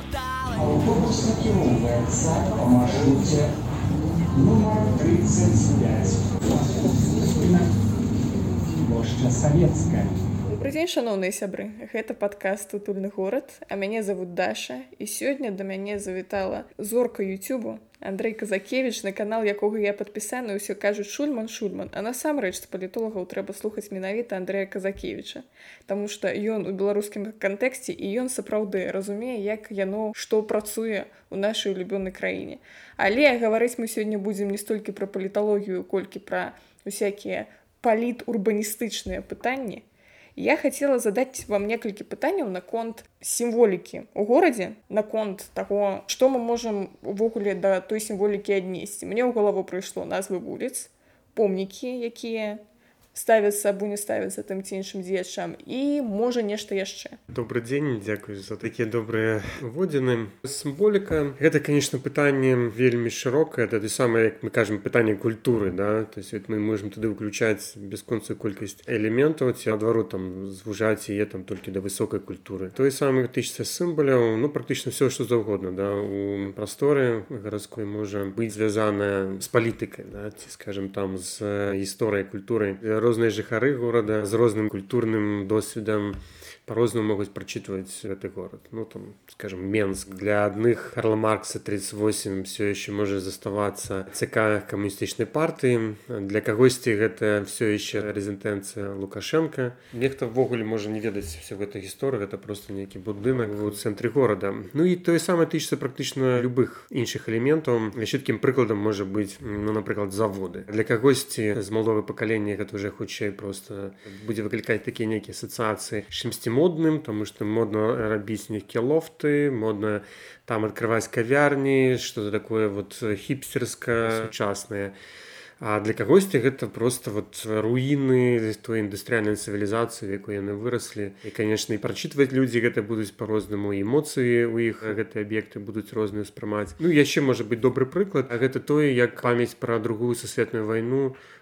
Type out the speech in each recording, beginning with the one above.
Автобус накіроўваецца па маршруце нумар 35. Плошча Савецкая. Добрый дзень шаноўныя сябры. Гэта падкаст утульны горад а мяне зовут Даша. І сёння да мяне завітала зорка Ютубу Андрей казакевич на канал якога я падпісаны ўсё кажуць шульман шульман а насамрэч з палітолагаў трэба слухаць менавіта Андрея казакевича Таму што ён у беларускім кантэксце і ён сапраўды разумее як яно што працуе у нашай улюбёнай краіне. Але гаварыць мы сёння будзем не столькі пра паліталогію колькі пра усякія паліт урбаністычныя пытанні Я хацела задаць вам некалькі пытанняў наконт сімволікі у горадзе наконт таго што мы можам увогуле да той сімволікі аднесці мне ў галаву прыйшло назвы вуліц помнікі якія ставіцца або не ставіцца тым ці іншым дзеячам і можа нешта яшчэ добрый дзень дзякую за такія добрыя водзіны сімволіка гэта конечно пытанне вельмі шырокае тады самае як мы кажам пытанне культуры да? То есть мы можемм туды ўключаць бясконцую колькасць элементаў ці адварот там звужаць яе там толькі да высокай культуры. Той самы тычыцца сімваляў ну практычна все што заўгодна да? У прасторы гарадской можа быць звязаная з палітыкай да, ці скажем там з гісторыяй культурай розныя жыхары горада з розным культурным досведам по-рознаму могуць прачытваць гэты горад ну там скажем менск для адных карла маркса 38 все еще можа заставацца цк камуністычнай партыі для кагосьці гэта все еще рэзентэнцыя лукашенко. Нехта ввогуле можа не ведаць все гэта гісторыя это просто нейкі будынак у цэнтры горада ну і тое самае тычыцца практычна любых іншых элементаў чуткім прыкладам можа быць ну напрыклад заводы. Для кагосьці з малого пакалення гэта уже хутчэй просто будзе выклікаць такія нейкія асацыяцыі чымсьці модным тому что модно рабіць нейкія лофты модна там открываць кавярні что-то такое вот хіпстерска сучаснае а для кагосьці гэта просто вот руіны той індустрыяльнай цывілізацыі якой яны выраслі і конечно і прачытваць людзі гэта будуць по-рознаму эмоцыі у іх гэтыя аб'екты будуць розныя ўспрымаць ну яшчэ можа быть добры прыклад а гэта тое як памяць пра другую сусветную вайну векавечна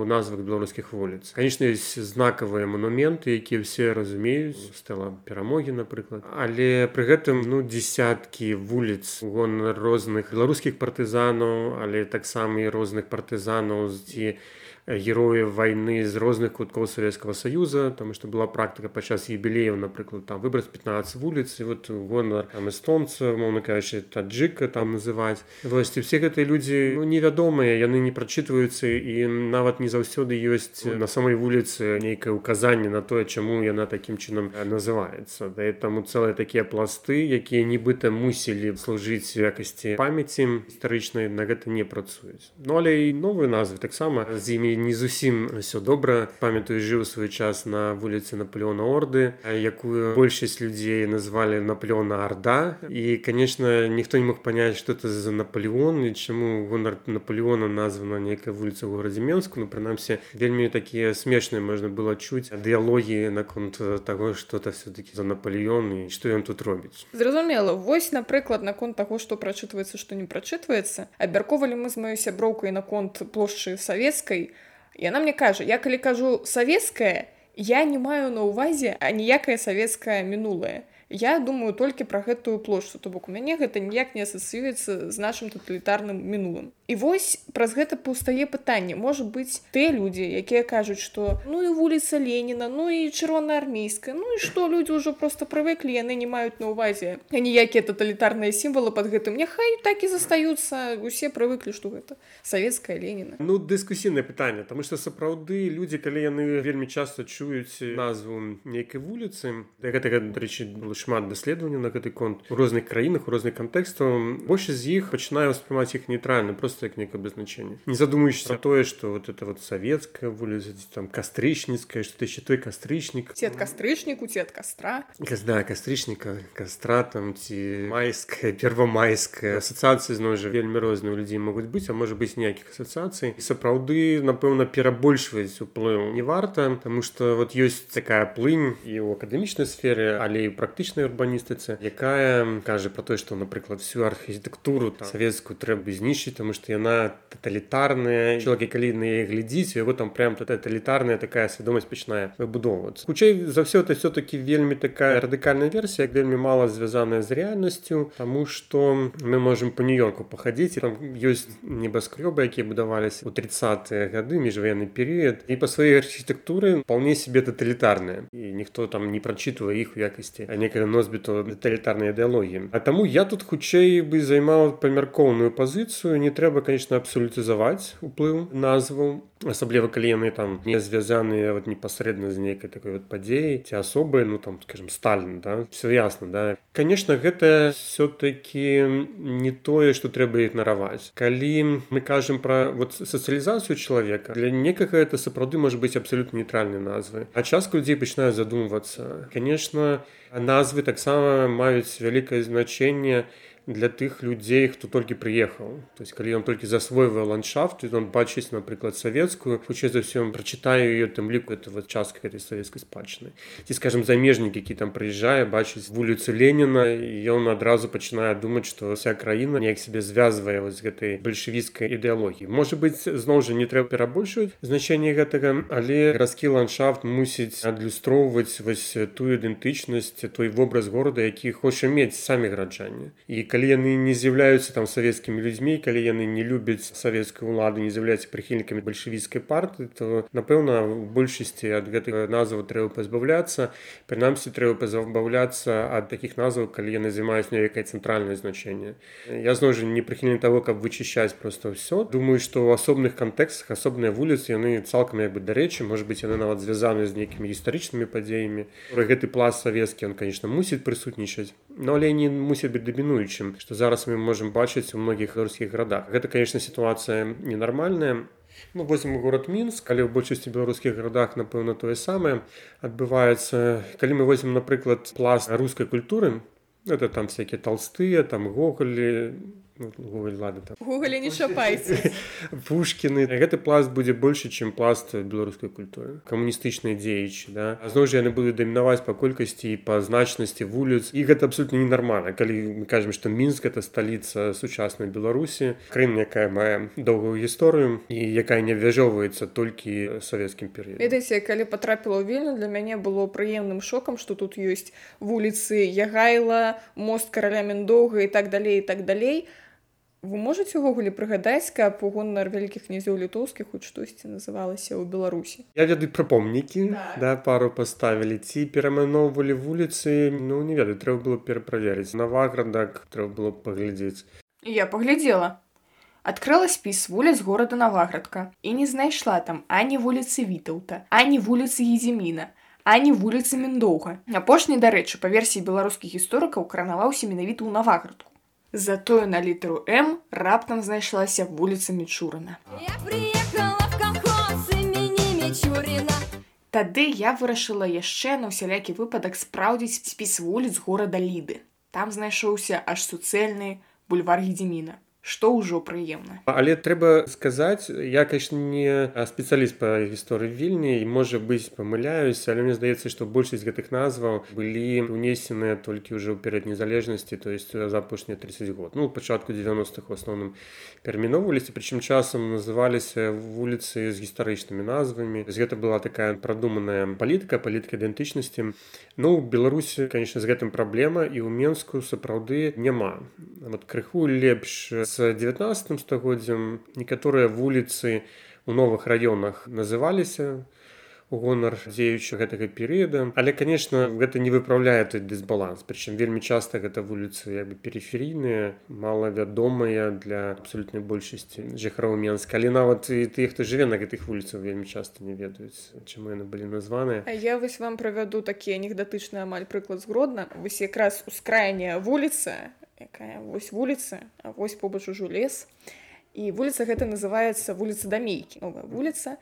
у назвах беларускіх вуліц конечно ёсць знакавыя манументы якія ўсе разумеюць. Стала перамогі напрыклад. Але пры гэтым ну десяткі вуліц гон розных беларускіх партызанаў але таксама і розных партызанаў ці герояў вайны з розных куткоў савецкага саюза там што была практыка падчас юбілеяў напрыклад там выбраць 15 вуліц і вот гонар там эстонца моўна кажучы таджыка там называць вось і все гэтыя людзі ну, невядомыя яны не прачытваюцца і нават не заўсёды ёсць на самой вуліцы нейкае ўказанне на тое чаму яна такім чынам называецца да таму цэлыя такія пласты якія нібыта мусілі служыць якасці памяці гістарычнай на гэта не працуюць ну але і новыя назвы таксама з імі не зусім все добра. Памятаю жыў свой час на вуліцы наполеона орды якую большасць людзей назвалі наполеона орда і конечно ніхто не мог понять что это за наполеон і чаму гонар наполеона названа нейкая вуліца ў горадзе менску ну прынамсі вельмі такія смешныя можна было чуць дыялогі наконт того что-то все-таки за наполеон і что ён тут робіць. Зразумела вось напрыклад наконт таго што прачытваецца што не прачытваецца. Абмяркоўвалі мы з маёй сяброўкай наконт плошчы савецкай яна мне кажа я калі кажу савецкая я не маю на ўвазе аніякае савецкае мінулае я думаю толькі пра гэтую плошчу то бок у мяне гэта ніяк не асацыюецца з нашим таталітарным мінулым і вось праз гэта паўстае пытанне. Можа быць те людзі якія кажуць что ну і вуліца леніна ну і чырвонаармейская ну і что людзі ўжо просто прывыклі яны не маюць на увазе ніякія таталітарныя сімвалы под гэтым. Няхай так і застаюцца усе прывыклі что гэта савецкая леніна. Ну дыскусійнае пытанне тому что сапраўды людзі калі яны вельмі часто чуюць назву нейкай вуліцы гэтага дарэчы было шмат даследаванняў на гэты конт у розных краінах у розных кантэкстаў большасць з іх пачынаю ўспрымаць іх нейтральна. Просто як некае абазначэнне не задумаешься тое что вот это вот савецкая вуліца там кастрычніцкая что яшчэ той кастрычнік ці ад кастрычніку ці ад кастра да кастрычніка кастра там ці майская первомайская асацыяцыі зноў жа вельмі розныя людзей могуць быць а можа быць ніякіх асацыяцый сапраўды напэўна перабольшваць уплыў не варта тому что вот ёсць такая плынь і ў акадэмічнай сферы але і практычна гістарычнай урбаністыцы якая кажа про тое што напрыклад всю архітэктуру савецкую трэба знішчыць тому што што яна таталітарная чалавек калі на яе глядзіць яго там прям таталітарная такая свядомасць пачынае выбудоўвацца хутчэй за ўсё это все-таки вельмі такая радыкальная версія вельмі мала звязаная з рэальнасцю тому что мы можем по нью-йорку пахадзіць там ёсць небаскрёбы якія будаваліся у 30 гады міжваенны перыяд і па сваёй архітэктуры вполне себе таталітарная і ніхто там не прачытвае іх у якасці а некага носьбіту таталітарнай ідэалогіі А таму я тут хутчэй бы займаў памяркоўную пазіцыю не трэба конечно абсалютызаваць уплыў назву асабліва калі яны там не звязаныя вот непасрэдна з нейкай такой вот падзеі ці асобы ну там скажем сталін да все ясно да. Конечно гэта все-таки не тое что трэба ігнараваць калі мы кажам про вот сацыялізацыю чалавека для некага это сапраўды может быть абсолютно нейтральнай назвы а частка людзей пачынае задумвацца. Конечно назвы таксама маюць вялікае значэнне і для тых людзей хто толькі прыехаў. То есть калі ён толькі засвойвае ландшафт ён бачыць напрыклад савецкую хутчэй за ўсё прачытаю ее тым ліку это вот частка этой савецкай спадчыны. Ці скажем замежнік які там прыязджае бачыць вуліцу леніна ён адразу пачынае думаць што вся краіна неяк себе звязвае з гэтай бальшавіцкай ідэалогіі. Можа быть зноў жа не трэба перабольшваць значэнне гэтага але гарадскі ландшафт мусіць адлюстроўваць вось тую ідэнтычнасць той вобраз горада які хоча мець самі гараджане. І калі калі яны не з'яўляюцца там савецкімі людзьмі калі яны не любяць савецкай улады не з'яўляюцца прыхільнікамі бальшавіцкай парты то напэўна у большасці ад гэтага назву трэба пазбаўляцца прынамсі трэба пазабаўляцца ад такіх назваў калі яны займаюць нейкае цэнтральнае значэнне я зноў жа не прыхільны таго каб вычышчаць просто ўсё думаю што ў асобных кантэкстах асобныя вуліцы яны цалкам як бы дарэчы может быть яны нават звязаны з нейкімі гістарычнымі падзеямі гэты пласт савецкі он конечно мусіць прысутнічаць но але не мусіць быць дамінуючым што зараз мы можемм бачыць у многіх беларускіх гарадах. Гэта конечно сітуацыя ненармальная ну возьмем город мінск але ў большасці беларускіх гарадах напэўна тое самае адбываецца. Калі мы возьмем напрыклад пласт рускай культуры это там всякие толстыя там гогалі гугле не шапайце пушкіны гэты пласт будзе больше чым пласт беларускай культуры. Камуністычныя дзеячы да. Зноў жа яны будуць дамінаваць па колькасці і па значнасці вуліц і гэта абсолютно ненармальна калі мы кажам што мінск это сталіца сучаснай беларусі крым якая мае доўгую гісторыю і якая не вяжоўваецца толькі савецкім перыяд ведаеце калі потрапіла ў вільну для мяне было прыемным шокам што тут ёсць вуліцы ягайла мост караля мендоўга і так далей і так далей а Вы можете увогуле прыгадаць, каб гонар вялікіх князёў літоўскіх хоць штосьці называлася ў Беларусі. Я ведаю пра помнікі так. да пару паставілі ці перамяноўвалі вуліцы ну не ведаю трэба было пераправерыць наваградак трэба было паглядзець. Я паглядзела. Адкрыла спіс вуліц горада Наваградка і не знайшла там ані вуліцы Вітаўта, ані вуліцы Езіміна, ані вуліцы Мендоўга. Апошні, дарэчы, па версіі беларускіх гісторыкаў кранаваўся менавіта ў Наваградку. Затое на літару М раптам знайшлася вуліца Мічурына. Тады я вырашыла яшчэ на ўсялякі выпадак спраўдзіць спіс вуліц горада ліды. Там знайшоўся аж суцэльны бульвар Гедзіміна што ўжо прыемна але трэба сказаць я конечно не спецыяліст па гісторыі вільні і можа быць памыляюся але мне здаецца што большасць гэтых назваў былі унесеныя толькі ўжо перад незалежнасці то есть за апошнія 30 год. Ну пачатку 90-х у асноўным пераміноўваліся прычым часам называліся вуліцы з гістарычнымі назвамі. Гэта была такая прадуманая палітыка палітыка ідэнтычнасці. Ну беларусі конечно з гэтым праблема і ў менску сапраўды няма. Вот крыху лепш з 19 стагоддзям некаторыя вуліцы у новых раёнах называліся гонар дзеючы гэтага перыяда але конечно гэта не выпраўляе той дысбаланс прычым вельмі часта гэта вуліцы як бы перыферійныя малавядомыя для абсалютнай большасці жыхароў менска але нават і тых хто жыве на гэтых вуліцах вельмі часта не ведаюць чаму яны былі названыя А я вось вам правяду такі анекдатычны амаль прыклад згродна вось якраз ускрайняя вуліца якая вось вуліца вось побач ужо лес. І вуліца гэта называется вуліца дамейкі новая вуліца.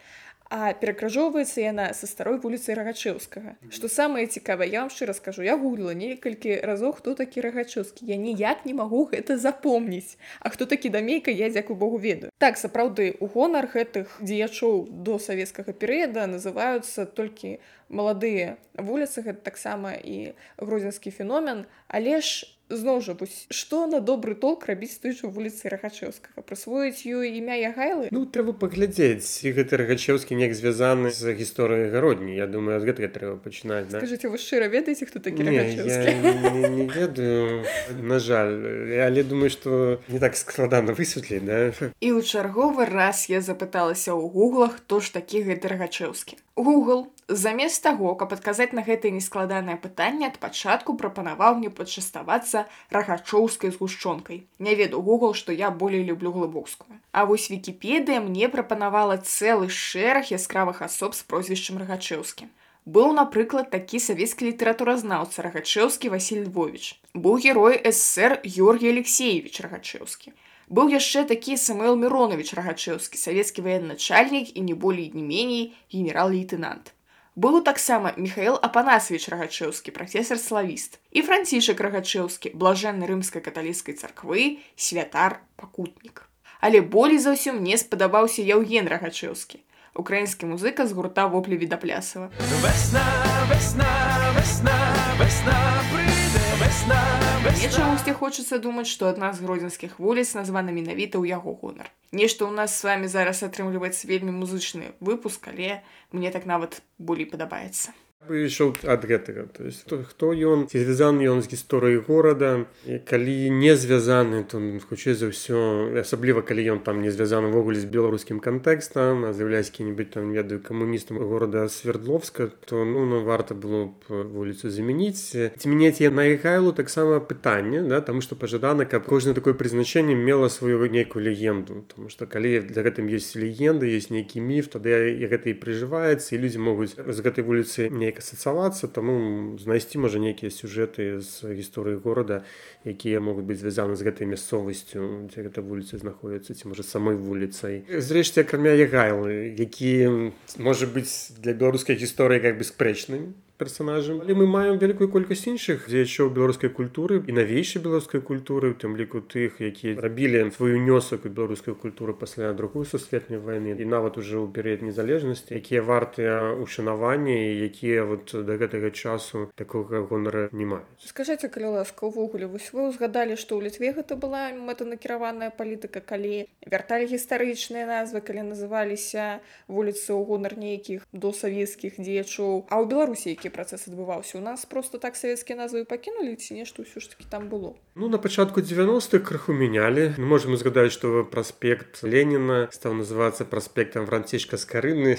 А перакрыжоўваецца яна са старой вуліцы рагачэўскага што самае цікавае я вам шчыра скажу я гуглила некалькі разоў хто такі рагачэўскі я ніяк не магу гэта запомніць. А хто такі дамейка я дзякую Богу ведаю. Так сапраўды у гонар гэтых дзеячоў до савецкага перыяда называюцца толькі маладыя вуліцы гэта таксама і грузінскі феномен. Але ж зноў жа вось што на добры толк рабіць той жа вуліцы рахачэўскага прысвоіць ёй імя ягайлы? Ну трэба паглядзець і гэты рагачеўскі неяк звязаны з гісторыяй гародні. Я думаю ад гэтага трэба пачынаць да? скажыце вы шчыра ведаеце хто такі Не, я не, не ведаю. На жаль. Але думаю што не так складана высветліць да? І ў чарговы раз я запыталася ў гугла хто ж такі гэты рагачэўскі Google замест таго каб адказаць на гэтае нескладанае пытанне ад пачатку прапанаваў мне пачаставацца рагачоўскай згушчонкай не веду Google што я болей люблю глыбокскую А вось вікіпедыя мне прапанавала цэлы шэраг яскравых асоб з прозвішчам рагачэўскі Быў, напрыклад, такі савецкі літаратуразнаўца Рагачэўскі Васіль Львович. Быў герой ССР Георгій Алексеевич Рагачэўскі. Быў яшчэ такі Самуэл Миронович Рагачэўскі, савецкі военачальнік і не болей не меней генерал-лейтенант. Быў таксама Михаил Апанасович Рагачэўскі, прафесор славіст. І Францішак Рагачэўскі, блажэнны рымскай каталіцкай царквы, святар, пакутнік. Але болей за ўсё мне спадабаўся Яўген Рагачэўскі украінскі музыка з гурта воплі відаплясава Весна, весна, весна, весна, прыйде, весна, Мне чамусьці хочацца думаць, што адна з гродзенскіх вуліц названа менавіта ў яго гонар. Нешта ў нас з вами зараз атрымліваецца вельмі музычны выпуск, але мне так нават болей падабаецца. Бы ішоў ад гэтага. То есть то, хто ён ці звязаны ён з гісторыяй горада і калі не звязаны то хутчэй за ўсё асабліва калі ён там не звязаны ўвогуле з беларускім кантэкстам а з'яўляюсь які-небудзь там ведаю камуністам горада свердловска то ну ну варта было б вуліцу замяніць. Ці мяняць я наігайлу таксама пытанне да таму што пажадана каб кожна такое прызначэнне мела сваю нейкую легенду. Тому что калі для гэтым есть легенда есть нейкі міф тады гэта і прыжываецца і людзі могуць з гэтай вуліцы неяк асацавацца таму знайсці можа нейкія сюжэты з гісторыі горада якія могуць быць звязаны з гэтай мясцовасцю дзе гэта вуліцы знаходзяцца ці можа самой вуліцай. Зрэшце акрамя ягайлы які можа быць для беларускай гісторыі як бы спрэчным персонажам але мы маем вялікую колькасць іншых дзеячоў беларускай культуры і навейшай беларускай культуры у тым ліку тых якія рабілі свой унёсак у беларускую культуру пасля другую сусветнай вайны і нават уже ў перыяд незалежнасці якія вартыя ушанавання і якія вот да гэтага часу такога гонара не маюць Скажыце, калі ласка, увогуле вось вы ўзгадалі, што ў літве гэта была мэтанакіраваная палітыка, калі вярталі гістарычныя назвы, калі называліся вуліцы ў гонар нейкіх досавецкіх дзеячоў. А ў Беларусі які працэс адбываўся? У нас просто так савецкія назвы пакінулі ці нешта ўсё ж таки там было. Ну на пачатку 90-х крыху мянялі Ну, можем згадаць што праспект Леніна стаў называцца праспектам францішка скарыны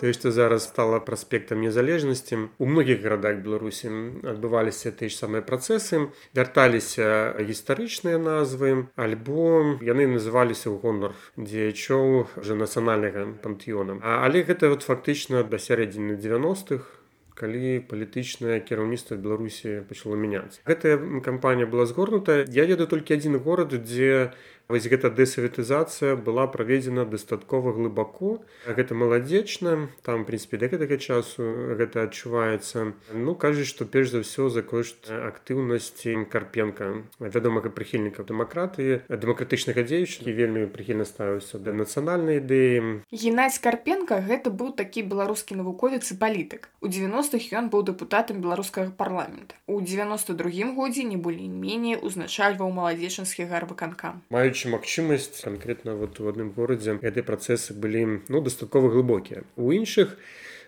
тое што зараз стала праспектам незалежнасці у многіх гарадах беларусі адбываліся тыя ж самыя працэсы вярталіся гістарычныя назвы альбо яны называліся ў гонар дзеячоў уже нацыянальнага пантэёна але гэта вот фактычна да сярэдзіны 90-х калі палітычнае кіраўніцтва беларусі пачало мяняцца. Гэтая кампанія была згорнутая. Я ведаю толькі адзін горад дзе вось гэта дэсаветызацыя была праведзена дастаткова глыбако гэта маладзечна там прынпе да гэтага часу гэта адчуваецца ну кажуць што перш за ўсё за кошт актыўнасці карпенка вядомага прыхільніка дэмакратыі дэмакратычнага дзеючкі вельмі прыхільна ставіўся да нацыянальнай ідэі Геннадзь Карпенка гэта быў такі беларускі навуковец і палітык. У 90-х ён быў дэпутатам беларускага парламента. У 92 годзе не болей-меней узначальваў маладзечанскі гарвыканкам. Маючы магчымасць канкрэтна вот у адным горадзе гэтыя працэсы былі ну дастаткова глыбокія у іншых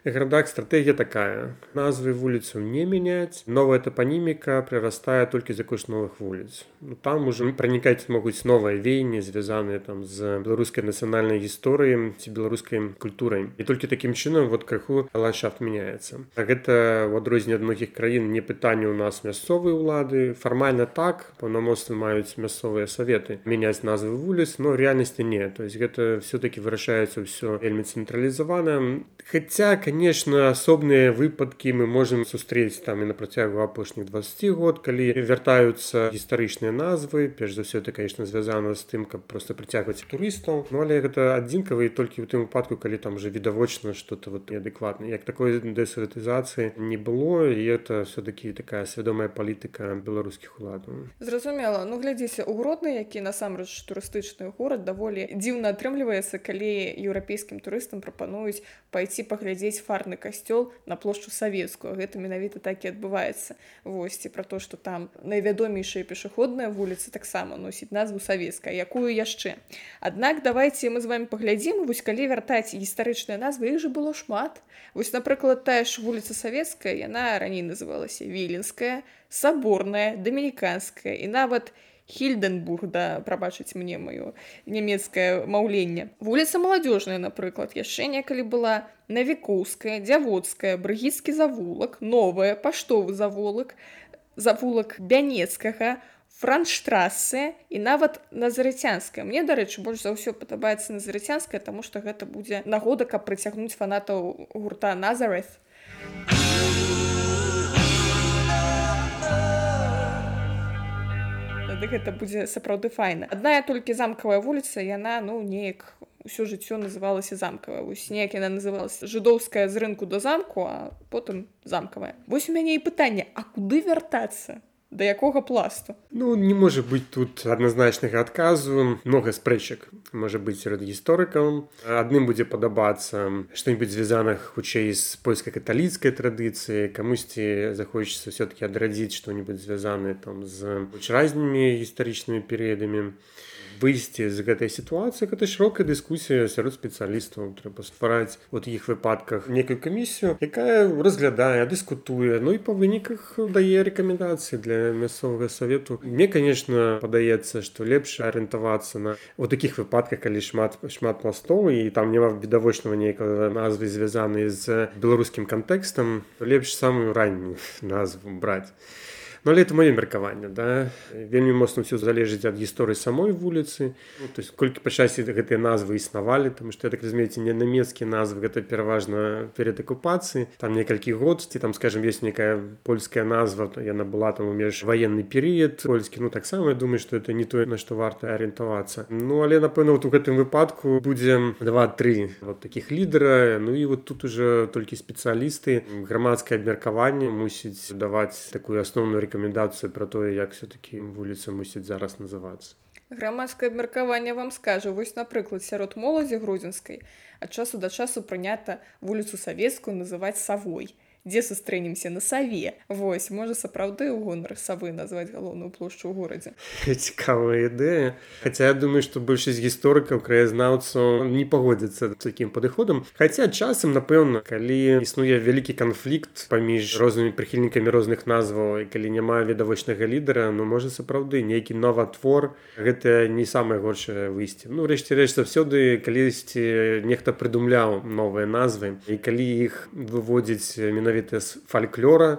гарадах стратэгія такая назвы вуліцу не мяняць новая тапаніміка прырастае толькі за кошт новых вуліц ну, там уже пранікаць могуць новыя веянні звязаныя там з беларускай нацыянальнай гісторыяй ці беларускай культурай і толькі такім чынам вот крыху ландшафт мяняецца А гэта у адрозненне ад многіх краін не пытанне ў нас мясцовыя ўлады фармальна так паўнамоцтвы маюць мясцовыя саветы. Мяняць назвы вуліц но рэальнасці не. То есть гэта все-таки вырашаецца ўсё вельмі цэнтралізавана. Хаця конечно асобныя выпадкі мы можемм сустрэць там і на працягу апошніх 20 год калі вяртаюцца гістарычныя назвы. Перш за ўсё это конечно звязана з тым каб просто прыцягваць турыстаў ну але гэта адзінкавы толькі ў тым выпадку калі там уже відавочна что-то вот неадэкватна як такой дэсаветызацыі не было і это все-таки такая свядомая палітыка беларускіх уладаў Зразумела, ну глядзіце у гродны, які насамрэч турыстычны горад даволі дзіўна атрымліваецца, калі еўрапейскім турыстам прапануюць пайці паглядзець ператварыць фарны касцёл на плошчу савецкую гэта менавіта так і адбываецца восьці пра то што там найвядомейшая пешаходная вуліца таксама носіць назву савецкая якую яшчэ Аднак давайте мы з вами паглядзім вось калі вяртаць гістарычныя назвы іх же было шмат. Вось напрыклад тая ж вуліца савецкая яна раней называлася віленская саборная дамініканская. І нават не хільденбург да прабачыць мне маё нямецкае маўленне вуліца маладзёжная напрыклад яшчэ некалі была. Навікоўская дзяводская брыгіцкі завулак новая паштовы заволак завулак бянецкага франштрассе і нават назарыцянская мне дарэчы больш за ўсё падабаецца назарыцянская таму што гэта будзе нагода каб прыцягнуць фанатаў гурта назарeth тады гэта будзе сапраўды файна. Адная толькі замкавая вуліца яна ну неяк усё жыццё называлася замкавая вось неяк яна называлася жыдоўская з рынку да замку а потым замкавая вось у мяне і пытанне а куды вяртацца да якога пласту? Ну не можа быць тут адназначнага адказу много спрэчак можа быць сярод гісторыкаў адным будзе падабацца што-нибудь звязаных хутчэй з польскай каталіцкай традыцыі камусьці захочацца все-таки адрадзіць што-нибудь звязаны там з разнымі гістарычнымі перыядамі выйсці з гэтай сітуацыі гэта шырокая дыскусія сярод спецыялістаў трэба ствараць вот іх выпадках некую камісію якая разглядае дыскутуе ну і па выніках дае рэкамендацыі для мясцовага савету мне конечно падаецца што лепш арыентавацца на вот таких выпадках калі шмат шмат пластоў і там няма відавочнага нейкага назвы звязаны з беларускім кантэкстам лепш самую раннюю назву браць але это маё меркаванне да. Вельмі моцна ўсё залежыць ад гісторыі самой вуліцы. Ну, то есть колькі па часе гэтыя назвы існавалі там што я так разумееце не нямецкія назвы гэта пераважна перад акупацыі там некалькі год ці там скажем есть некая польская назва яна была там у меж ваенны перыяд польскі. Ну таксама думаю што это не тое на што варта арыентавацца. Ну але напэўна вот у гэтым выпадку будзе два-тры вот таких лідара. Ну і вот тут уже толькі спецыялісты. Грамадскае абмеркаванне мусіць даваць такую асноўную рэкамендацыю пра тое як все-таки вуліца мусіць зараз называцца грамадскае абмеркаванне вам скажа вось напрыклад сярод моладзі грузінскай ад часу да часу прынята вуліцу савецкую называць савой дзе сустрэнемся на саве. Восьось можа сапраўды ў гонар савы назваць галоўную плошчу ў горадзе. Цікавая ідэя. Хаця я думаю што большасць гісторыкаў краязнаўцаў не пагодзяцца такім падыходам. Хаця часам напэўна калі існуе вялікі канфлікт паміж рознымі прыхільнікамі розных назваў і калі няма відавочнага лідара ну можа сапраўды нейкі новатвор гэта не самае горшае выйсце. Ну рэшце рэч заўсёды калісьці нехта прыдумляў новыя назвы. І калі іх выводзіць менавіта з фальклора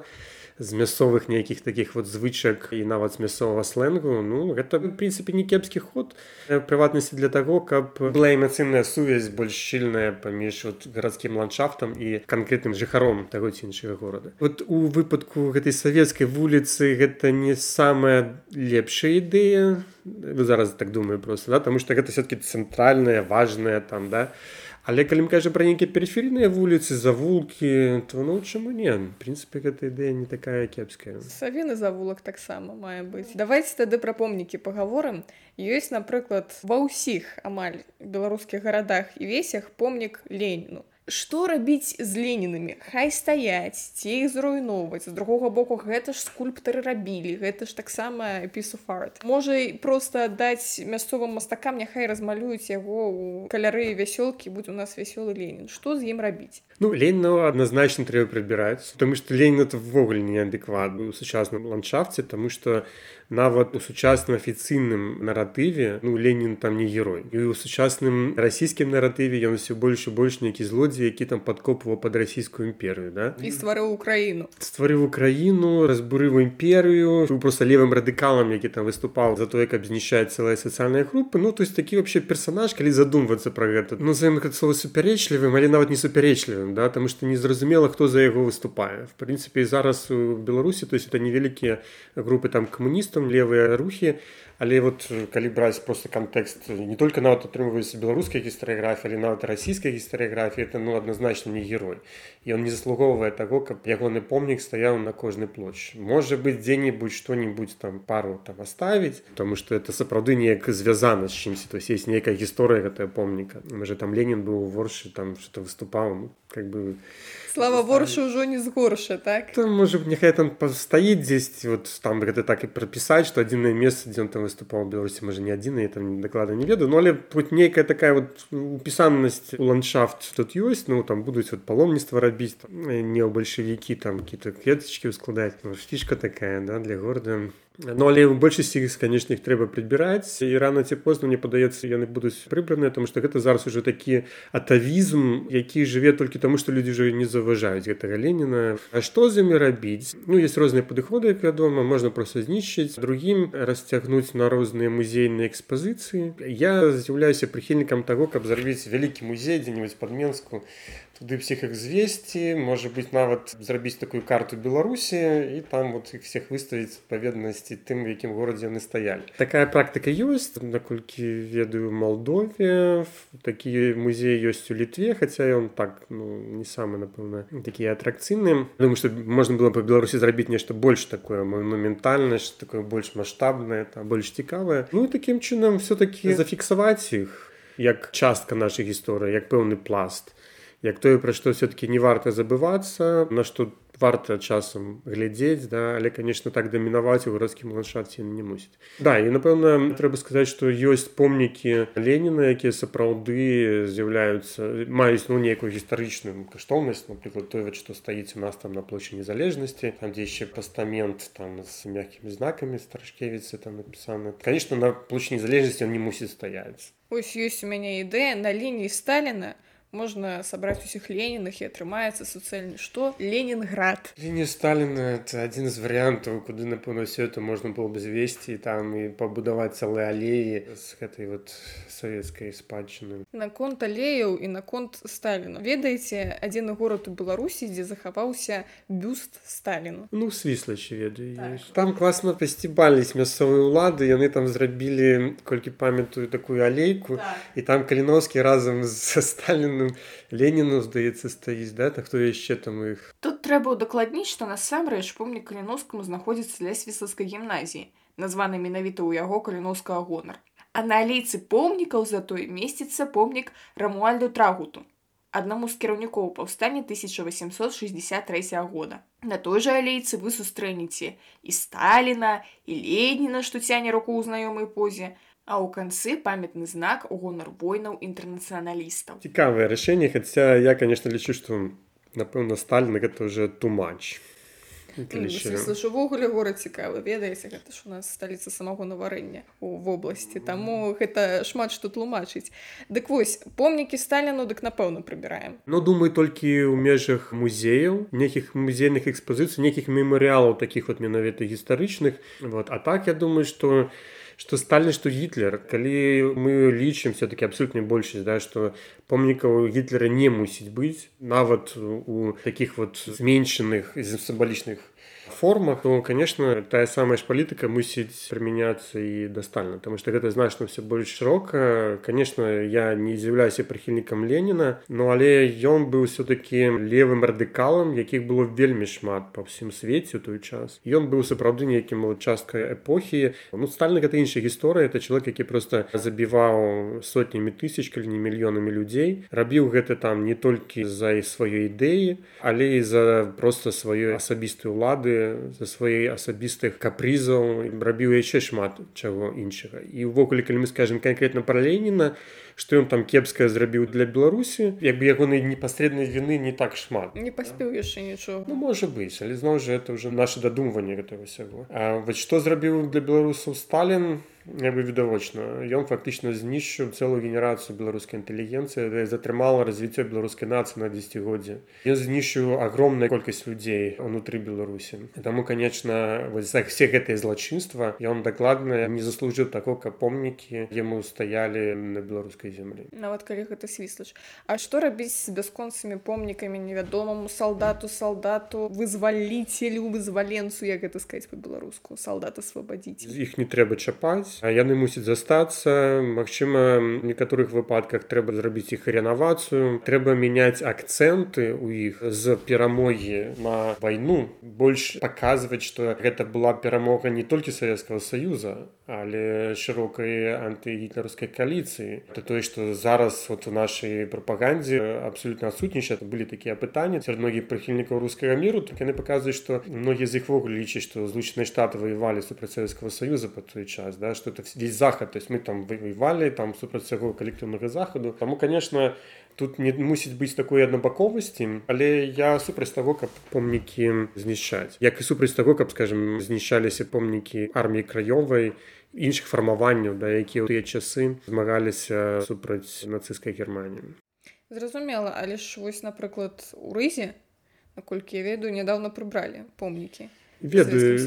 з мясцовых нейкіх таких вот звычак і нават з мясцовага сленгу. Ну гэта в прынцыпе не кепскі ход. Прыватнасці для таго каб была эмацыйная сувязь больш шчыльная паміж вот гарадскім ландшафтам і канкрэтным жыхаром таго ці іншага горада. Вот у выпадку гэтай савецкай вуліцы гэта не самая лепшая ідэя. Зараз так думаю просто да тому что гэта все-таки цэнтральная важная там да Але калі мы кажа пра нейкія перыферійныя вуліцы завулкі то ну чаму не прынцыпе гэта ідэя не такая кепская. Савіны завулак таксама мае быць давайте тады пра помнікі пагаворым ёсць напрыклад ва ўсіх амаль беларускіх гарадах і весях помнік леніну Што рабіць з ленінамі хай стаяць ці іх зруйноўваць. З другога боку гэта ж скульптары рабілі гэта ж таксама пісуфарт можа просто даць мясцовым мастакам няхай размалююць яго ў каляры вясёлкі будзе у нас вясёлы ленін. Што з ім рабіць? Ну Леніна адназначна трэба прыбіраць тому што Ленін это ввогуле неадэкват у сучасным ландшафце тому што нават у сучасным афіцыйным наратыве ну Ленін там не герой. І у сучасным расійскім наратыве ён усё больш і больш нейкі злодзей які там падкопваў пад расійскую імперыю да? І стварыў украіну стварыў украіну разбурыў імперыю просто левым радыкалам які там выступаў за тое каб знішаць цэлыя сацыяльныя групы ну то есть такі вообще персонаж калі задумвацца про гэта ну за слово супярэчлівым але нават не супярэчлівым да там что незразумела хто за яго выступае в прынцыпе зараз у беларусі то есть это невялікія групы там камуністаў там левыя рухі але вот калі браць просто кантэкст не только нават атрымваюцца беларускай гістарыяграфіі але нават расійскай гістарыяграфіі это ну адназначна не герой. І он не заслугоўвае таго каб ягоны помнік стаяў на кожнай площадь можа быть дзе-нибудь что-нибудь там пару там оставить потому что это сапраўды неяк звязана з чымсьці то есть есть нейкая гісторыя гэтага помніка можа там Ленін быў у воршы там что-то выступаў как бы слава воршу ўжо не згорша так? Там можа няхай там пастаіць дзесьці вот там гэта так і прапісаць што адзінае месца дзе он там выступаў у беларусі можа не адзіна я там даклада не ведаю но але тут нейкая такая вот упісанасць у ландшафт тут ёсць ну там будуць вот паломніцтва рабіць там, не ў бальшавікі там какие-то кветачкі ўскладаць ну, фішка такая да для горада Ну але ў большасці іх конечно іх трэба прыбіраць. І рано ці позна мне падаецца яны будуць прыбраныя тому что гэта зараз уже такі атавізм які жыве толькі таму што людзі уже не заўважаюць гэтага Леніна. А што з імі рабіць? Ну есть розныя падыходы як вядома можна просто знішчыць. Другім расцягнуць на розныя музейныя экспазіцыі. Я з'яўляюся прыхільнікам таго каб зрабіць вялікі музей дзе-нибудь под менску туды всех іх звесці можа быть нават зрабіць такую карту беларусі і там вот их всех выставіць адпаведнасці тым якім горадзе яны стаялі. Такая практыка ёсць наколькі ведаю молдове такі музей ёсць у літве хаця ён так ну не самы напэўна такія атракцыйныя думаю что можна было по беларусі зрабіць нешта больш такое монументальнасць такое больш маштабнае там больш цікавае. Ну такім чынам все-таки зафіксаваць іх як частка нашай гісторыі як пэўны пласт як тое пра што все-таки не варта забывацца на што варта часам глядзець да але конечно так дамінаваць у гарадскім ландшафце не мусіць да і напэўна трэба сказаць што ёсць помнікі Леніна якія сапраўды з'яўляюцца маюць ну нейкую гістарычную каштоўнасць напрыклад той што стаіць у нас там на площади незалежнасці там дзе яшчэ пастамент там з мягкімі знакамі старашкевіцы там напісана конечно на площади незалежнасці он не мусіць стаяць. Ось ёсць у мяне ідэя на лініі сталіна можна сабраць усіх леніных і атрымаецца суцэльны што ленінград лінія сталіна это адзін з варыянтаў куды напэўна все это можна было бы звесці там і пабудаваць цэлыя алеі з гэтай вот савецкай спадчыны наконт алеяў і наконт сталіну ведаеце адзіны горад у беларусі дзе захаваўся бюст сталіну ну свіслачы ведаю. Так. там класна пасцібались мясцовыя ўлады яны там зрабілі колькі памятаю такую алейку так. і там каліновскі разам з сталіну Леніну Леніну здаецца стаіць да? Так хто яшчэ там іх тут трэба ўдакладніць што насамрэч помнік каліновскаму знаходзіцца ля свіслацкай гімназіі названы менавіта ў яго каліновскага гонар а на алейцы помнікаў затой месціцца помнік рамуальду трагуту аднаму з кіраўнікоў паўстання 1863 года. На той жа алейцы вы сустрэнеце і сталіна і леніна што цяне руку ў знаёмай позе а ў канцы памятны знак у гонар войнаў інтэрнацыяналістаў. Цікавае рашэнне хаця я конечно лічу што напэўна сталіна гэта уже тумач увогуле горад цікавы. Ведаеце гэта ж у нас сталіца самого наварэння у вобласці таму гэта шмат што тлумачыць. Дык вось помнікі сталіну дык напэўна прыбіраем. Ну думаю толькі ў межах музеяў нейкіх музейных экспазіцый нейкіх мемарыялаў таких вот менавіта гістарычных. Вот. А так я думаю что что сталін что гітлер калі мы лічым все-таки абсолютно большасць да что помнікаў гітлера не мусіць быць нават у таких вот зменшаных сімвалічных формах то конечно тая самая ж палітыка мусіць прымяняцца і дастальна потому что гэта значна все больш шырока конечно я не з'яўляюся прыхільнікам Леніна но але ён быў все-таки левым радыкалам якіх было вельмі шмат па ўсім свеце той час. Ён быў сапраўды нейкім часткай эпохі ну стальна гэта іншая гісторыя это чалавек які просто забіваў сотнямі тысяч калі не мільёнамі людзей рабіў гэта там не толькі за сваёй ідэі але і за просто сваёй асабістай улады за сваёй асабістых капрызаў рабіў яшчэ шмат чаго іншага і ўвогуле калі мы скажем конкретно пра Леніна што ён там кепскае зрабіў для беларусі як бы ягонай непасрэднай віны не так шмат. Не паспеў яшчэ нічого ну можа быць але зноў жа это уже наше дадумванне гэтага ўсяго А вось што зрабіў для беларусаў сталін як бы відавочна ён фактычна знішчыў цэлую генерацыю беларускай інтэлігенцыі затрымала развіццё беларускай нацыі на дзегоддзе ён знішчыў агромная колькасць людзей унутры беларусі таму конечно все гэтыя злачынства ён дакладна не заслужыў таго каб помнікі яму стаялі на беларускай зямлі нават калі гэта свіслач А што рабіць з бясконцымі помнікамі невядомаму салдату салдату вызваліцелю вызваленцу як гэта сказаць по-беларуску салдат асвабадзіць іх не трэба чапаць яны мусяць застацца. Магчыма в некаторых выпадках трэба зрабіць іх рэнавацыю. Трэба мяняць акцэнты у іх з перамогі на вайну. Больш паказваць што гэта была перамога не толькі савецкага саюза але шырокай антыгітлерскай кааліцыі. Это тое што зараз вот у нашай прапагандзе абсолютно адсутнічаць былі такія пытанні. Сярод многіх прыхільнікаў рускага міру так яны паказваюць што многія з іх вогуле лічаць што злучаныя штаты воевалі супраць савецкага саюза по той час да что это весь захад то есть мы там воевалі там супраць цяго калектыўнага захаду таму конечно тут не мусіць быць такой аднабаковасці але я супраць таго каб помнікі знішчаць як і супраць таго каб скажем знішчаліся помнікі арміі краёвай іншых фармаванняў да якія ў тыя часы змагаліся супраць нацысцкай германіі. Зразумела, але ж вось, напрыклад, у рызе, наколькі я ведаю, нядаўна прыбралі помнікі. Ведаю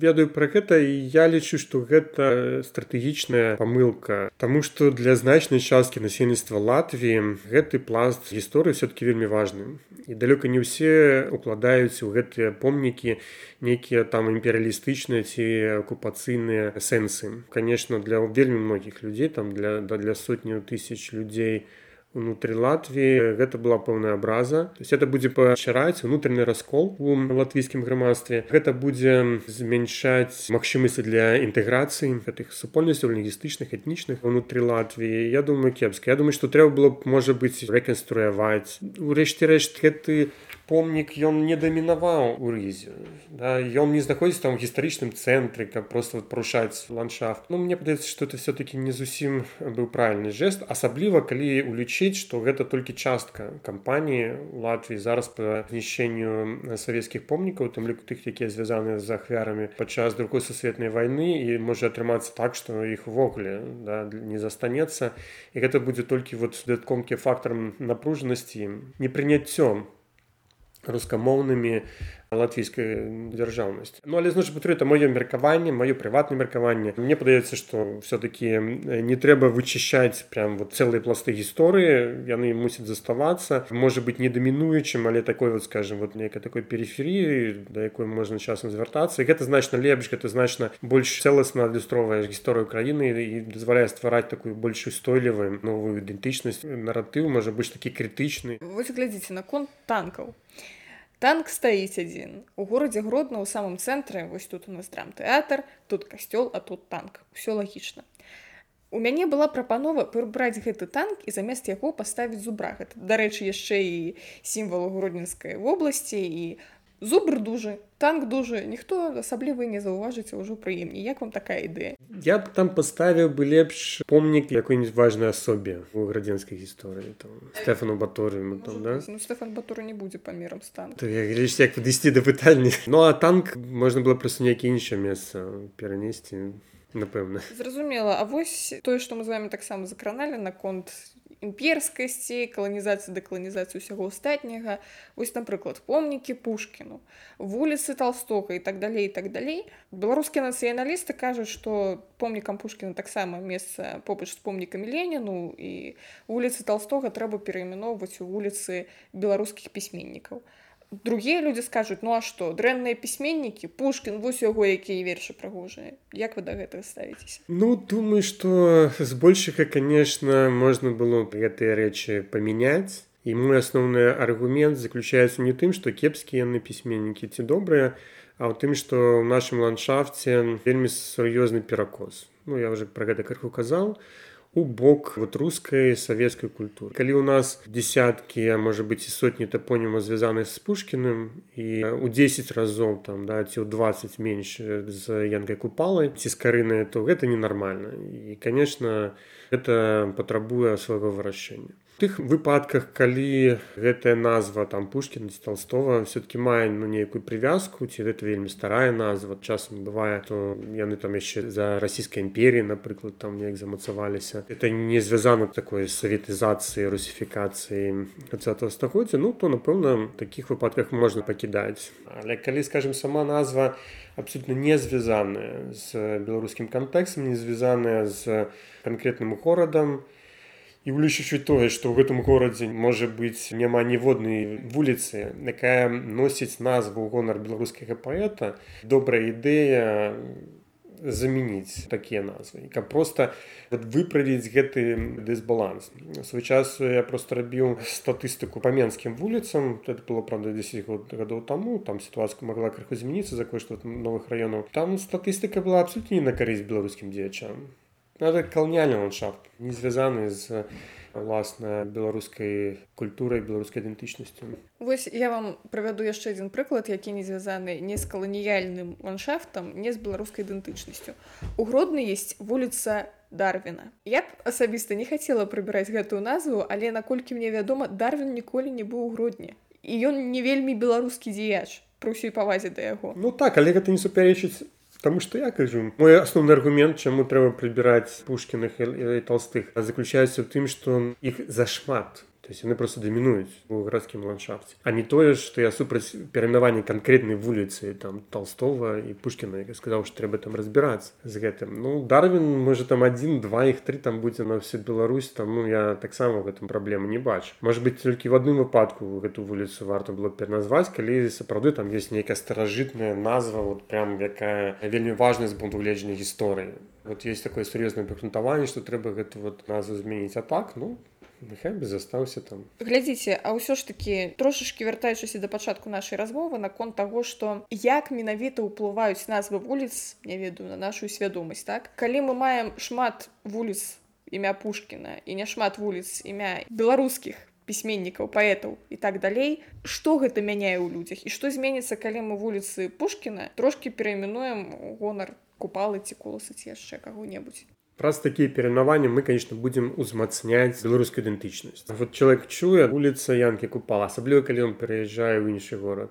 ведаю пра гэта і я лічу што гэта стратэгічная памылка. Таму што для значнай часткі насельніцтва Латвіі гэты пласт гісторыі все-таки вельмі важны. І далёка не ўсе укладаюць у гэтыя помнікі нейкія там імперыялістычныя ці акупацыйныя сэнсы. Конечно для вельмі многіх людзей там для да для сотняў тысяч людзей унутры Латвіі гэта была пэўная абраза то есть это будзе пашыраць унутраны раскол у латвійскім грамадстве гэта будзе змяншаць магчымасці для інтэграцыі гэтых супольнасцяў лінгістычных этнічных унутры Латвіі я думаю кепска Я думаю што трэба было б можа быць рэканструяваць урэшце рэшт гэты помнік ён не дамінаваў у рызе да, ён не знаходзіць там гістарычным цэнтры каб просто парушаць ландшафт. Ну мне падаецца што это все-таки не зусім быў правильны жест асабліва калі улічыць што гэта толькі частка кампаніі Латвіі. Зараз па знішчэнню савецкіх помнікаў там ліку тых якія звязаныя з ахвярамі падчас другой сусветнай вайны і можа атрымацца так што іх увогуле да, не застанецца. І гэта будзе толькі вот дадаткомкі фактарам напружанасці непрыняццём рускамоўнымі латвійскай дзяржаўнасць Ну але значит патры это маё меркаванне маё прыватнае меркаванне. Мне падаецца што все-таки не трэба вычышаць прям вот цэлыя пласты гісторыі яны мусяць заставацца можа быть не дамінуючым але такой вот скажем вот нейкай такой перыферыі да якой можна часам звяртацца гэта значна лепш гэта значна больш цэласна адлюстроўваеш гісторыю краіны і дазваляе ствараць такую больш устойлівую новую ідэнтычнасць наратыў можа больш такі крытычны Вось глядзіце наконт танкаў. Танк стаіць адзін. У горадзе Гродна ў самым цэнтры, вось тут у нас драмтэатр, тут касцёл, а тут танк. Усё лагічна. У мяне была прапанова прыбраць гэты танк і замест яго паставіць зубра. Гэта, дарэчы, яшчэ і сімвал гродненскай вобласці і зубр дужы, танк дужы, ніхто асабліва не заўважыць ўжо прыемней. Як вам такая ідэя? Я б там паставіў бы лепш помнік якой-нибудь важной асобе у градзенскай гісторыі там Стэфану Баторыему там да? Ну, Стэфан Батура не будзе памерам глядзіш як падысці да пытання Ну а танк можна было проста нейкі іншае месца перанесці напэўна Зразумела, а вось тое, што мы з вами таксама закраналі наконт імперскасці, каланізацыі дэкаланізацыі ўсяго астатняга. Вось, напрыклад, помнікі Пушкіну, вуліцы Талстога і так далей так далей. Беларускія нацыяналісты кажуць, што помнікам Пушкіна таксама месца побач з помнікамі Леніну і вуліцы Талстога трэба перайменоўваць у вуліцы беларускіх пісьменнікаў. Другія людзі скажуць, ну а што, дрэнныя пісьменнікі, Пушкін, вось яго якія вершы прыгожыя. Як вы да гэтага ставіцеся? Ну думаю што збольшага конечно можна было гэтыя рэчы памяняць і мой асноўны аргумент заключаецца не тым што кепскія яны пісьменнікі ці добрыя а ў тым што ў нашым ландшафце вельмі сур'ёзны перакос Ну я уже про гэта крыху казаў у бок вот рускай савецкай культуры. Калі у нас десяткі а можа быть і сотні тапоніма звязаных з пушкіным і у 10 разоў там да ці ў 20 менш з янкай купалай ці з карынай то гэта ненармальна і конечно это патрабуе свайго вырашэння тых выпадках калі гэтая назва там пушкін ці толстова все-таки мае ну нейкую прывязку ці гэта вельмі старая назва. Часам бывае то яны там яшчэ за расійскай імперіі напрыклад там неяк замацаваліся. Это не звязана такой саветызацыі русіфікацыі 20 стагоддзя ну то напэўна таких выпадках можна пакідаць. Але калі скажем сама назва абсолютно не звязаная з беларускім кантэкстам не звязаная з канкрэтным горадам і улічучы тое што ў гэтым горадзе можа быць няма ніводнай вуліцы якая носіць назву гонар беларускага паэта добрая ідэя замяніць такія назвы каб просто вот, выправіць гэты дысбаланс. Свой час я просто рабіў статыстыку па менскім вуліцам. Это было правда 10 год гадоў таму. Там сітуацыя могла крыху змяніцца за кошт новых раёнаў. Там статыстыка была абсолютно не на карысць беларускім дзеячам это калніальны ландшафт не звязаны з власна беларускай культурай беларускай ідэнтычнасцю Вось я вам правяду яшчэ адзін прыклад які не звязаны не з каланіяльным ландшафтам не з беларускай ідэнтычнасцю. У гродны есть вуліца дарвіна. Я б асабіста не хацела прыбіраць гэтую назву але наколькі мне вядома дарвін ніколі не быў у гродні. І ён не вельмі беларускі дзеяч пры ўсёй павазе да яго. Ну так але гэта не супярэчыць Таму што я кажу мой асноўны аргумент чаму трэба прыбіраць пушкіных і толстых заключаецца ў тым што іх зашмат есть яны просто дамінуюць у гарадскім ландшафце а не тое што я супраць перайменавання канкрэтнай вуліцы там толстова і пушкіна я сказаў што трэба там разбірацца з гэтым ну дарвін можа там адзін два іх тры там будзе на все Беларусь там ну я таксама гэтым праблему не бачу. Может быть толькі в адным выпадку гэту вуліцу варта было пераназваць калі сапраўды там есть нейкая старажытная назва вот прям якая вельмі важная з пункту гледжання гісторыі вот есть такое сур'ёзнае прыкнутаванне што трэба гэту вот назву змяніць а так ну Няхай бы застаўся там. Глядзіце, а ўсё ж такі трошачкі вяртаючыся да пачатку нашай размовы наконт таго, што як менавіта ўплываюць назвы вуліц, не ведаю на нашу свядомасць так. Калі мы маем шмат вуліц імя Пушкіна і няшмат вуліц імя беларускіх пісьменнікаў паэтаў і так далей што гэта мяняе ў людзях і што зменіцца калі мы вуліцы Пушкіна трошки перайменуем гонар купалы ці коласы ці яшчэ каго-небудзь Праз такія перанаванні мы конечно будзем узмацняць беларускую ідэнтычнасць вот чалавек чуе вуліца янкі купала асабліва калі ён пераязджае ў іншы горад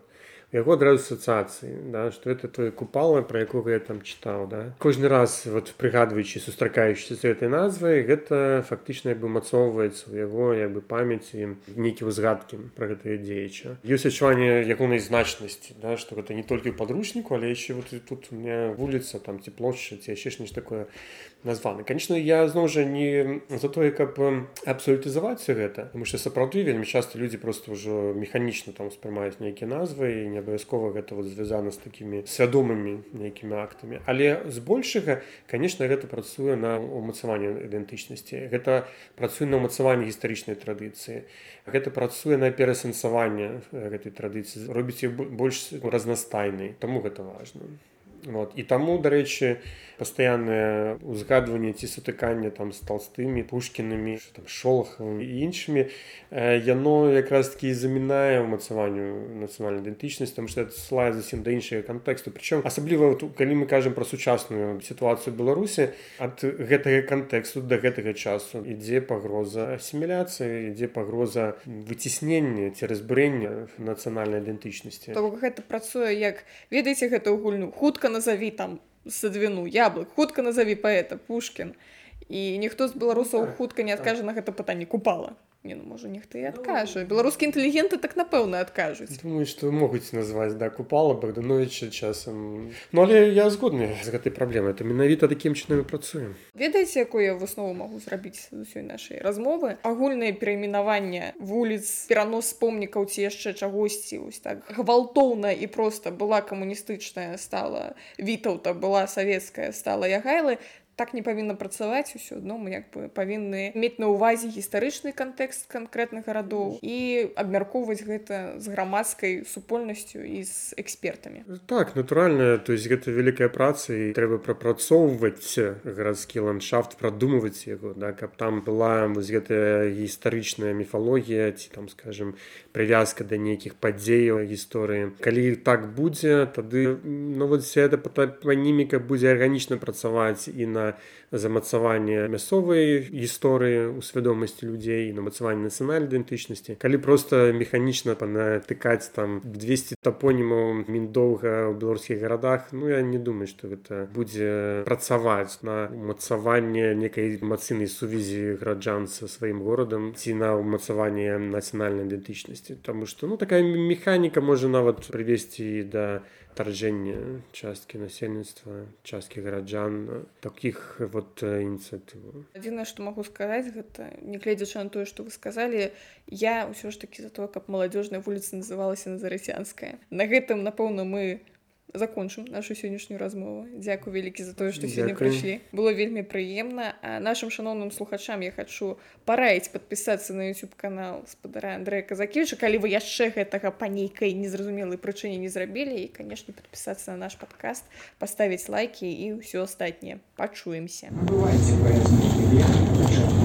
яго адразу асацыяцыі да што это той купала пра якога я там чытаў да кожны раз вот прыгадваючы сустракаючыся з гэтай назвай гэта фактычна бы мацоўваецца ў яго як бы памяці нейкі узгадкі пра гэтае дзеяча ёсць адчуванне ягонай значнасці да што гэта не толькі ў падручніку але яшчэ вот тут у меня вуліца там ці плошча ці яшчэ ж нешта такое названы. Конечно я зноў жа не за тое каб абсолютызаваць гэта потому что сапраўды вельмі часто людзі просто ўжо механічна там успрымаюць нейкія назвы і не абавязкова гэта вот звязана з такімі свядомымі нейкімі актамі але збольшага конечно гэта працуе на умацаванне ідэнтычнасці. Гэта працуе на ўмацаванні гістарычнай традыцыі. Гэта працуе на перасэнсаванне гэтай традыцыі. Робіць больш разнастайнай. Таму гэта важно вот. І таму дарэчы пастаяннае узгадванне ці сутыканне там з толстымі пушкінамі шолахам і іншымі яно якраз таки замінае ўмацаванню нацыянальнай ідэнтычнасць там што слае зусім да іншага кантэксту прычым асабліва калі мы кажам пра сучасную сітуацыю беларусі ад гэтага кантэксту да гэтага часу ідзе пагроза асіміляцыі ідзе пагроза выціснення ці разбурэння нацыянальнай ідэнтычнасці гэта працуе як ведаеце гэтую гульню? Хутка назаві там садвіну яблык хутка назаві паэта пушкін і ніхто з беларусаў хутка не адкажа на гэта пытанне. Купала. Не, ну, можа нехта і адкажа. беларускі інтэлігенты так напэўна адкажуць. Думаю што могуць назваць да купала богдановича часам. Ну але я згодны з гэтай праблемай. Это менавіта такім чынам працуем. Ведаеце якую я выснову магу зрабіць з усёй нашай размовы? Агульнае перайменаванне вуліц перанос помнікаў ці яшчэ чагосьці ось так гвалтоўна і проста была камуністычная стала вітаўта была савецкая стала ягайлы так не павінна працаваць усё адно мы як бы павінны мець на ўвазе гістарычны кантэкст канкрэтных гарадоў і абмяркоўваць гэта з грамадскай супольнасцю і з экспертамі. Так натуральна то есть гэта вялікая праца і трэба прапрацоўваць гарадскі ландшафт прадумваць яго да каб там была вось гэтая гістарычная міфалогія ці там скажем прывязка да нейкіх падзеяў гісторыі. Калі так будзе тады ну вот вся эта паніміка будзе арганічна працаваць і на замацаванне мясцовай гісторыі у свядомасці людзей на мацаванне нацыянальнай ідэнтычнасці. Калі просто механічна панатыкаць там 200 тапонімаў міндоўга ў беларускіх гарадах ну я не думаю что гэта будзе працаваць на умацаванне некай эмацыйнай сувязі граджан са сваім горадам ці на ўмацаванне нацыянальнай ідэнтычнасці. Таму што ну такая механіка можа нават прывесці да вторжэння часткі насельніцтва часткі гараджан таких вот ініцыятыву адзінае што магу сказаць гэта нягледзячы на тое што вы сказалі я ўсё ж такі за то каб маладзёжная вуліца называлася назарыцянская на гэтым напэўна мы закончым нашу сённяшнюю размову. Дзякую вялікі за тое што сёння прыйшлі было вельмі прыемна а нашим шаноўным слухачам я хочу параіць подпісацца на youtube канал спадара Андрэя казакевича. Калі вы яшчэ гэтага па нейкай незразумелай прычыне не зрабілі і канешне подпісацца на наш подкаст паставіць лайки і ўсё астатняе пачуемся лет,